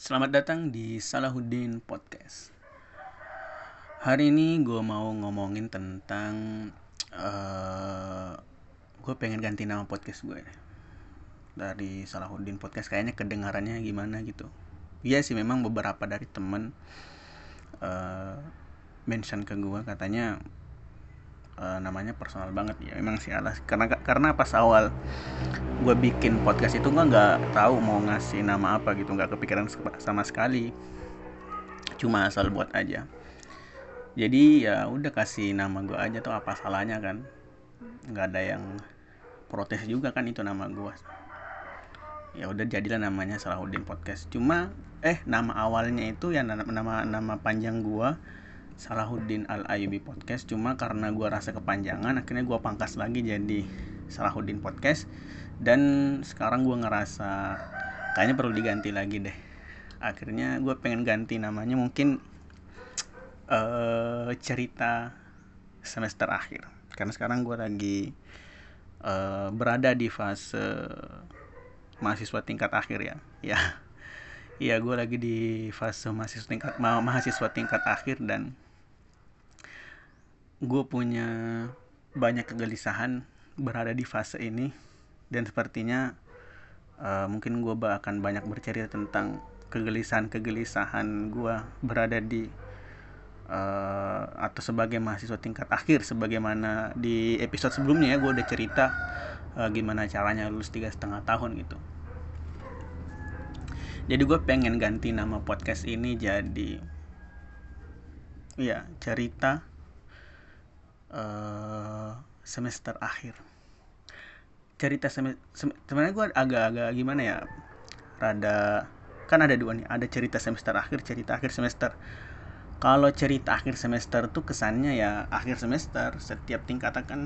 Selamat datang di Salahuddin Podcast. Hari ini gue mau ngomongin tentang uh, gue pengen ganti nama podcast gue dari Salahuddin Podcast. Kayaknya kedengarannya gimana gitu. Iya sih memang beberapa dari temen uh, mention ke gue katanya uh, namanya personal banget ya memang sih alas. Karena karena pas awal gue bikin podcast itu gue nggak tahu mau ngasih nama apa gitu nggak kepikiran sama sekali. Cuma asal buat aja. Jadi ya udah kasih nama gue aja tuh apa salahnya kan. Nggak ada yang protes juga kan itu nama gue ya udah jadilah namanya Salahuddin Podcast. Cuma eh nama awalnya itu ya nama nama, panjang gue Salahuddin Al Ayubi Podcast. Cuma karena gue rasa kepanjangan akhirnya gue pangkas lagi jadi Salahuddin Podcast. Dan sekarang gue ngerasa kayaknya perlu diganti lagi deh. Akhirnya gue pengen ganti namanya mungkin uh, cerita semester akhir. Karena sekarang gue lagi uh, berada di fase mahasiswa tingkat akhir ya. Ya Iya, gue lagi di fase mahasiswa tingkat mahasiswa tingkat akhir dan gue punya banyak kegelisahan berada di fase ini. Dan sepertinya uh, mungkin gue akan banyak bercerita tentang kegelisahan-kegelisahan gue berada di uh, atau sebagai mahasiswa tingkat akhir sebagaimana di episode sebelumnya ya gue udah cerita uh, gimana caranya lulus tiga setengah tahun gitu. Jadi gue pengen ganti nama podcast ini jadi ya cerita uh, semester akhir. Cerita semester sebenarnya gue agak-agak gimana ya rada kan ada dua nih ada cerita semester akhir cerita akhir semester. Kalau cerita akhir semester tuh kesannya ya akhir semester setiap tingkatan kan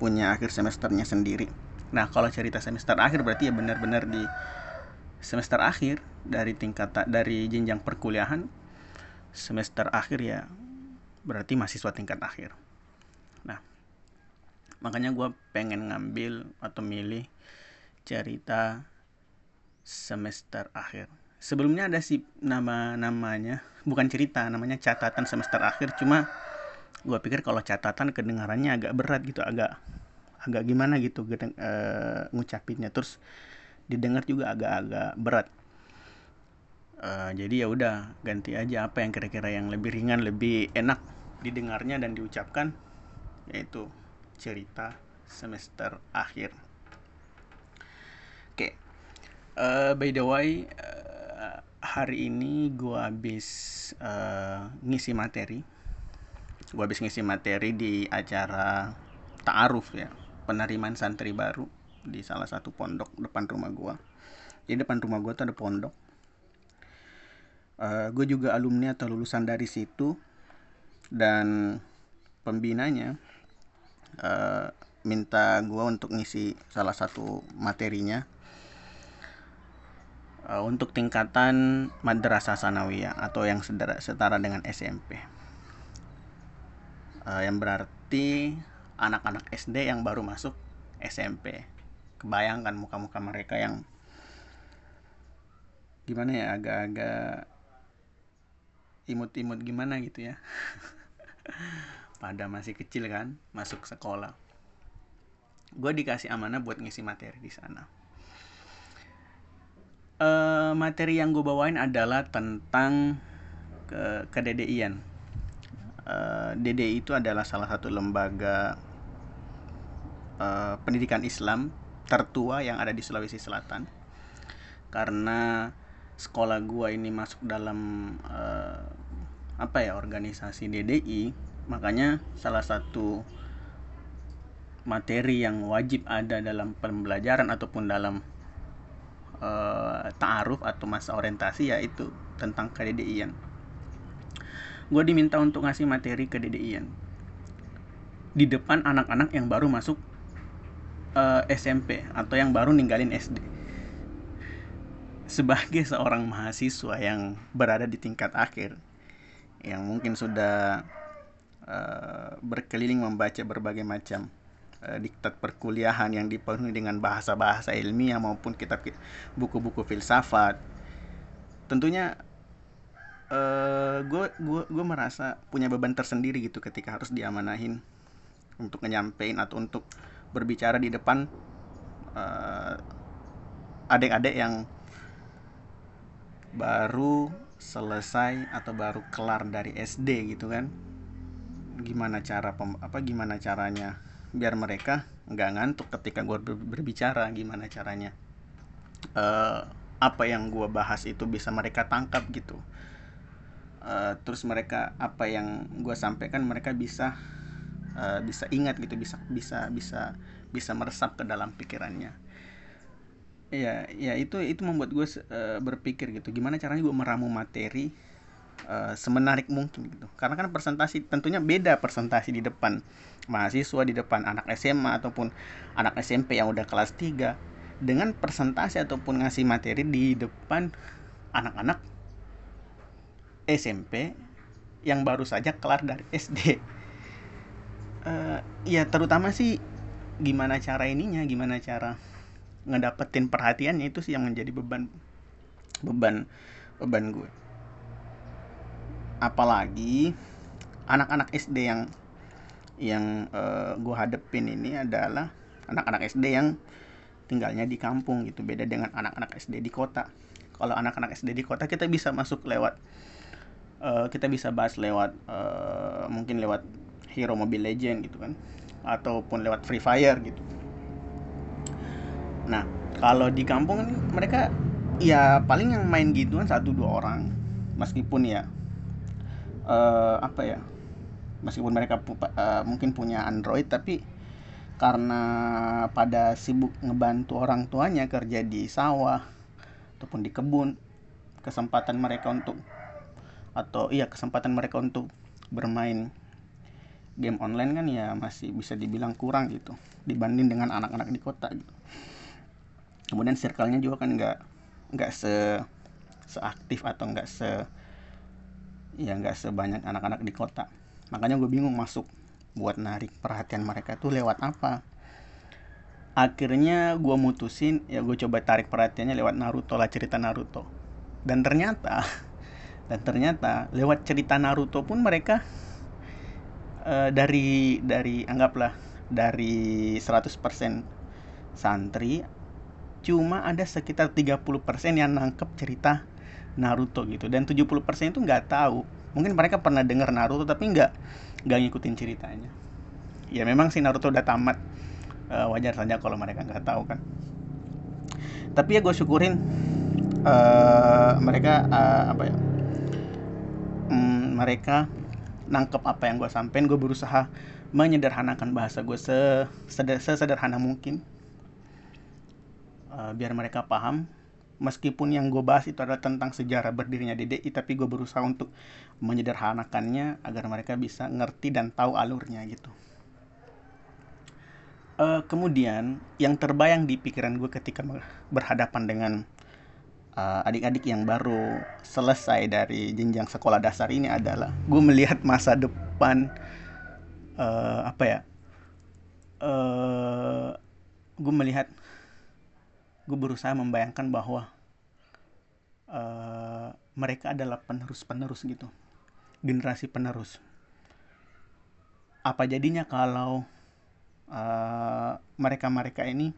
punya akhir semesternya sendiri. Nah kalau cerita semester akhir berarti ya benar-benar di semester akhir dari tingkat dari jenjang perkuliahan semester akhir ya berarti mahasiswa tingkat akhir makanya gue pengen ngambil atau milih cerita semester akhir. Sebelumnya ada sih nama namanya bukan cerita namanya catatan semester akhir. Cuma gue pikir kalau catatan kedengarannya agak berat gitu agak agak gimana gitu uh, ngucapinnya. Terus didengar juga agak-agak berat. Uh, jadi ya udah ganti aja apa yang kira-kira yang lebih ringan lebih enak didengarnya dan diucapkan yaitu cerita semester akhir. Oke, okay. uh, by the way, uh, hari ini gue habis uh, ngisi materi. Gue habis ngisi materi di acara ta'aruf ya, penerimaan santri baru di salah satu pondok depan rumah gue. Di depan rumah gue tuh ada pondok. Uh, gue juga alumni atau lulusan dari situ dan pembinanya uh, minta gue untuk ngisi salah satu materinya. Uh, untuk tingkatan madrasah sanawiyah atau yang setara, setara dengan SMP uh, yang berarti anak-anak SD yang baru masuk SMP kebayangkan muka-muka mereka yang gimana ya agak-agak imut-imut gimana gitu ya pada masih kecil kan masuk sekolah. Gue dikasih amanah buat ngisi materi di sana. Uh, materi yang gue bawain adalah tentang ke KDDI-an uh, eh, DDI itu adalah salah satu lembaga uh, pendidikan Islam tertua yang ada di Sulawesi Selatan. Karena sekolah gua ini masuk dalam uh, apa ya organisasi DDI makanya salah satu materi yang wajib ada dalam pembelajaran ataupun dalam uh, ta'aruf atau masa orientasi yaitu tentang KDDIan. Gue diminta untuk ngasih materi KDDIan di depan anak-anak yang baru masuk uh, eh, SMP atau yang baru ninggalin SD. Sebagai seorang mahasiswa yang berada di tingkat akhir, yang mungkin sudah Eh, berkeliling membaca berbagai macam uh, diktat perkuliahan yang dipenuhi dengan bahasa-bahasa ilmiah maupun kitab buku-buku filsafat. Tentunya gue uh, gue gue merasa punya beban tersendiri gitu ketika harus diamanahin untuk nyampein atau untuk berbicara di depan uh, adik-adik yang baru selesai atau baru kelar dari SD gitu kan gimana cara pem, apa gimana caranya biar mereka nggak ngantuk ketika gue berbicara gimana caranya uh, apa yang gue bahas itu bisa mereka tangkap gitu. Uh, terus mereka apa yang gue sampaikan mereka bisa uh, bisa ingat gitu bisa bisa bisa bisa meresap ke dalam pikirannya. Ya ya itu itu membuat gue uh, berpikir gitu gimana caranya gue meramu materi uh, semenarik mungkin gitu karena kan presentasi tentunya beda presentasi di depan mahasiswa di depan anak SMA ataupun anak SMP yang udah kelas 3 dengan presentasi ataupun ngasih materi di depan anak-anak SMP yang baru saja kelar dari SD. Uh, eh, ya terutama sih gimana cara ininya, gimana cara ngedapetin perhatiannya itu sih yang menjadi beban beban beban gue. Apalagi anak-anak SD yang yang uh, gue hadepin ini adalah anak-anak SD yang tinggalnya di kampung gitu. Beda dengan anak-anak SD di kota. Kalau anak-anak SD di kota kita bisa masuk lewat uh, kita bisa bahas lewat uh, mungkin lewat Hero Mobile Legend gitu kan. Ataupun lewat Free Fire gitu. Nah kalau di kampung mereka ya paling yang main gitu kan satu dua orang. Meskipun ya uh, apa ya meskipun mereka pu uh, mungkin punya Android tapi karena pada sibuk ngebantu orang tuanya kerja di sawah ataupun di kebun kesempatan mereka untuk atau iya kesempatan mereka untuk bermain game online kan ya masih bisa dibilang kurang gitu dibanding dengan anak-anak di kota gitu. Kemudian circle-nya juga kan nggak nggak se seaktif atau nggak se ya nggak sebanyak anak-anak di kota. Makanya gue bingung masuk buat narik perhatian mereka tuh lewat apa. Akhirnya gue mutusin ya gue coba tarik perhatiannya lewat Naruto lah cerita Naruto. Dan ternyata dan ternyata lewat cerita Naruto pun mereka uh, dari dari anggaplah dari 100% santri cuma ada sekitar 30% yang nangkep cerita Naruto gitu. Dan 70% itu nggak tahu. Mungkin mereka pernah dengar Naruto tapi nggak nggak ngikutin ceritanya. Ya memang si Naruto udah tamat uh, wajar saja kalau mereka nggak tahu kan. Tapi ya gue syukurin uh, mereka uh, apa ya mm, mereka nangkep apa yang gue sampein. Gue berusaha menyederhanakan bahasa gue sesederhana mungkin uh, biar mereka paham meskipun yang gue bahas itu adalah tentang sejarah berdirinya DDI tapi gue berusaha untuk menyederhanakannya agar mereka bisa ngerti dan tahu alurnya gitu. Uh, kemudian yang terbayang di pikiran gue ketika berhadapan dengan uh, adik-adik yang baru selesai dari jenjang sekolah dasar ini adalah gue melihat masa depan uh, apa ya uh, gue melihat gue berusaha membayangkan bahwa uh, mereka adalah penerus-penerus gitu. Generasi penerus. Apa jadinya kalau mereka-mereka uh, ini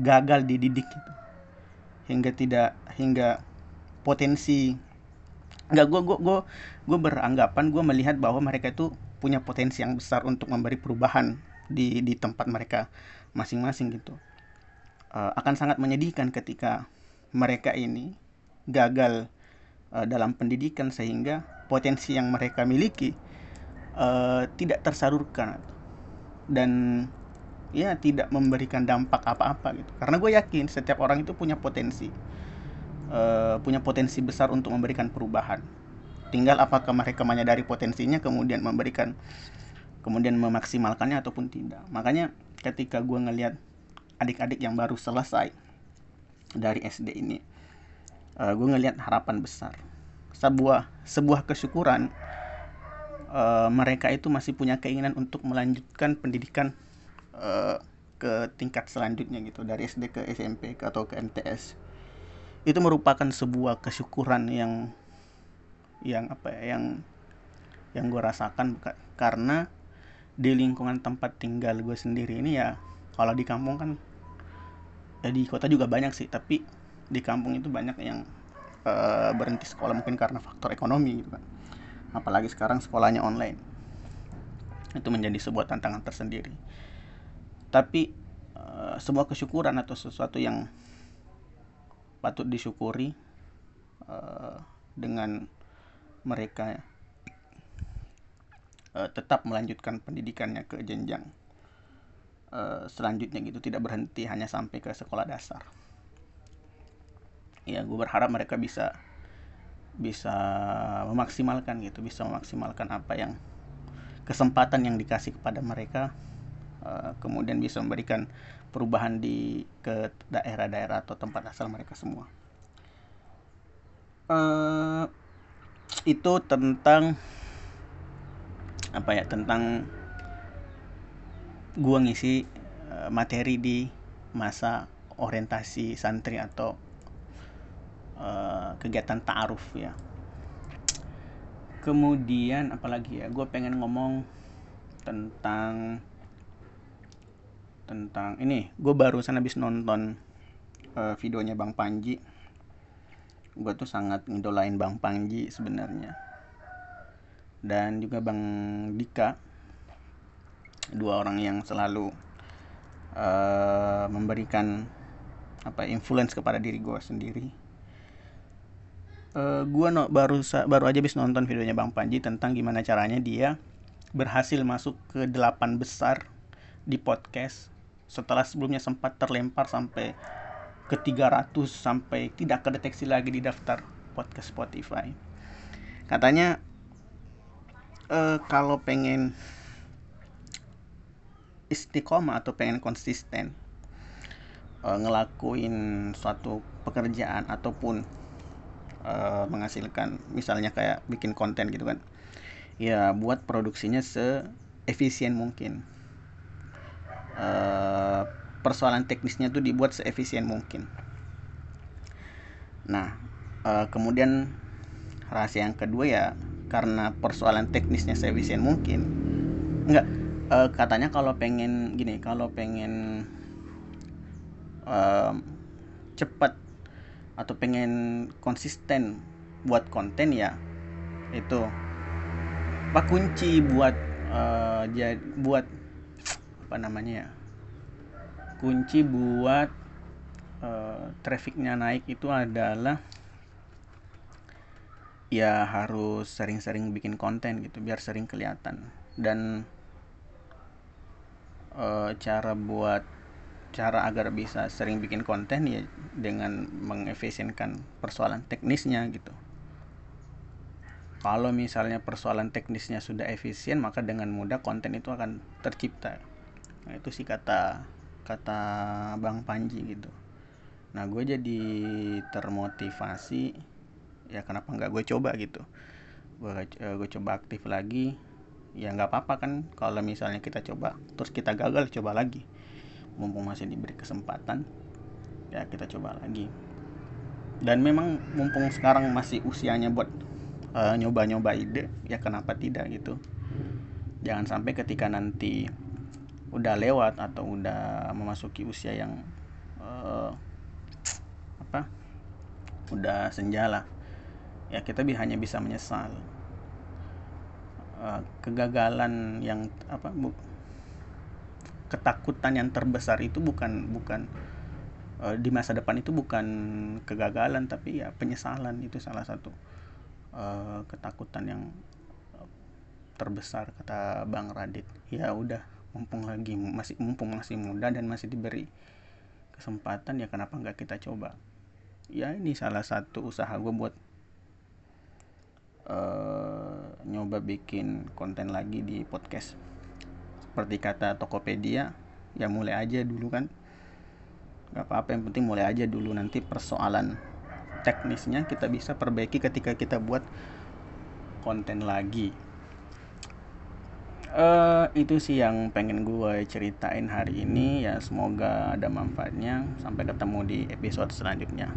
gagal dididik gitu? Hingga tidak hingga potensi nggak gue gue gue gue beranggapan gue melihat bahwa mereka itu punya potensi yang besar untuk memberi perubahan di di tempat mereka masing-masing gitu uh, akan sangat menyedihkan ketika mereka ini gagal uh, dalam pendidikan sehingga potensi yang mereka miliki uh, tidak tersalurkan dan ya tidak memberikan dampak apa-apa gitu. Karena gue yakin setiap orang itu punya potensi uh, punya potensi besar untuk memberikan perubahan. Tinggal apakah mereka menyadari potensinya kemudian memberikan kemudian memaksimalkannya ataupun tidak. Makanya ketika gue ngelihat adik-adik yang baru selesai dari SD ini uh, gue ngelihat harapan besar. Sebuah sebuah kesyukuran uh, mereka itu masih punya keinginan untuk melanjutkan pendidikan uh, ke tingkat selanjutnya gitu dari SD ke SMP atau ke MTS itu merupakan sebuah kesyukuran yang yang apa ya yang yang gue rasakan karena di lingkungan tempat tinggal gue sendiri ini ya kalau di kampung kan ya di kota juga banyak sih tapi di kampung itu banyak yang uh, berhenti sekolah mungkin karena faktor ekonomi gitu kan. Apalagi sekarang sekolahnya online. Itu menjadi sebuah tantangan tersendiri. Tapi uh, sebuah kesyukuran atau sesuatu yang patut disyukuri uh, dengan mereka uh, tetap melanjutkan pendidikannya ke jenjang uh, selanjutnya gitu tidak berhenti hanya sampai ke sekolah dasar. Ya gue berharap mereka bisa bisa memaksimalkan gitu bisa memaksimalkan apa yang kesempatan yang dikasih kepada mereka uh, kemudian bisa memberikan perubahan di ke daerah-daerah atau tempat asal mereka semua. Uh, itu tentang apa ya tentang gua ngisi uh, materi di masa orientasi santri atau uh, kegiatan ta'aruf ya. Kemudian apalagi ya gue pengen ngomong tentang tentang ini gue barusan habis nonton uh, videonya bang Panji. Gue tuh sangat ngidolain bang Panji sebenarnya. Dan juga bang Dika dua orang yang selalu uh, memberikan apa influence kepada diri gue sendiri. Uh, eh, gue no, baru baru aja bis nonton videonya bang Panji tentang gimana caranya dia berhasil masuk ke delapan besar di podcast setelah sebelumnya sempat terlempar sampai ke 300 sampai tidak kedeteksi lagi di daftar podcast Spotify. Katanya uh, kalau pengen istiqomah atau pengen konsisten uh, ngelakuin suatu pekerjaan ataupun uh, menghasilkan misalnya kayak bikin konten gitu kan ya buat produksinya seefisien mungkin. Uh, persoalan teknisnya tuh dibuat seefisien mungkin. Nah uh, kemudian rahasia yang kedua ya karena persoalan teknisnya seefisien mungkin enggak uh, katanya kalau pengen gini kalau pengen uh, cepat atau pengen konsisten buat konten ya itu. Apa kunci buat uh, buat apa namanya ya? Kunci buat uh, trafficnya naik itu adalah ya harus sering-sering bikin konten gitu biar sering kelihatan. Dan uh, cara buat cara agar bisa sering bikin konten ya dengan mengefisienkan persoalan teknisnya gitu. Kalau misalnya persoalan teknisnya sudah efisien maka dengan mudah konten itu akan tercipta. Nah, itu sih kata kata bang Panji gitu. Nah gue jadi termotivasi. Ya kenapa nggak gue coba gitu? Gue gue coba aktif lagi ya nggak apa-apa kan. Kalau misalnya kita coba terus kita gagal coba lagi. Mumpung masih diberi kesempatan ya kita coba lagi. Dan memang mumpung sekarang masih usianya buat uh, nyoba-nyoba ide ya kenapa tidak gitu. Jangan sampai ketika nanti udah lewat atau udah memasuki usia yang uh, apa udah senjala ya kita hanya bisa menyesal Eh, kegagalan yang apa bu, ketakutan yang terbesar itu bukan bukan uh, di masa depan itu bukan kegagalan tapi ya penyesalan itu salah satu uh, ketakutan yang terbesar kata Bang Radit. Ya udah mumpung lagi masih mumpung masih muda dan masih diberi kesempatan ya kenapa nggak kita coba? Ya ini salah satu usaha gue buat uh, nyoba bikin konten lagi di podcast. Seperti kata Tokopedia ya mulai aja dulu kan. Gak apa-apa yang penting mulai aja dulu. Nanti persoalan teknisnya kita bisa perbaiki ketika kita buat konten lagi. Uh, itu sih yang pengen gue ceritain hari ini. Ya semoga ada manfaatnya. Sampai ketemu di episode selanjutnya